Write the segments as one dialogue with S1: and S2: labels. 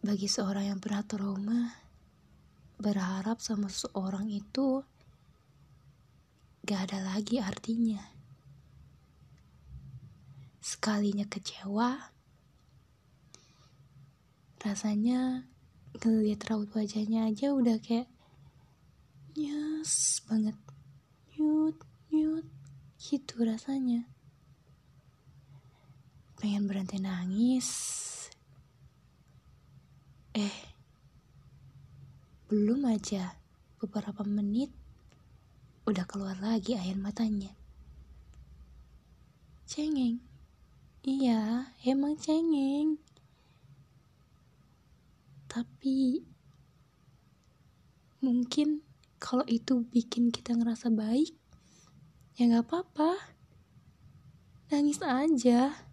S1: bagi seorang yang pernah trauma, berharap sama seseorang itu gak ada lagi artinya. Sekalinya kecewa, rasanya ngeliat raut wajahnya aja udah kayak nyes banget, nyut, nyut, gitu rasanya. Pengen berhenti nangis, Eh, belum aja beberapa menit udah keluar lagi air matanya. Cengeng. Iya, emang cengeng. Tapi mungkin kalau itu bikin kita ngerasa baik, ya nggak apa-apa. Nangis aja.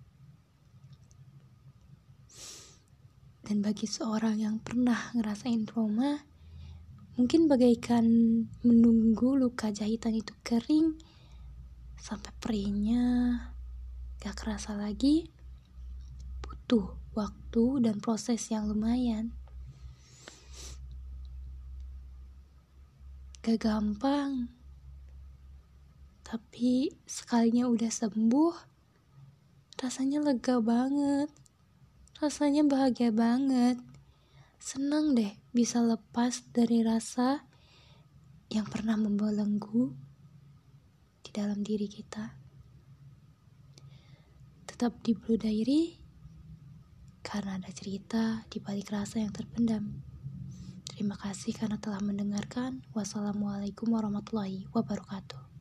S1: Dan bagi seorang yang pernah ngerasain trauma, mungkin bagaikan menunggu luka jahitan itu kering sampai perihnya gak kerasa lagi, butuh waktu dan proses yang lumayan. Gak gampang, tapi sekalinya udah sembuh, rasanya lega banget. Rasanya bahagia banget. Senang deh bisa lepas dari rasa yang pernah membelenggu di dalam diri kita. Tetap di Blue Diary karena ada cerita di balik rasa yang terpendam. Terima kasih karena telah mendengarkan. Wassalamualaikum warahmatullahi wabarakatuh.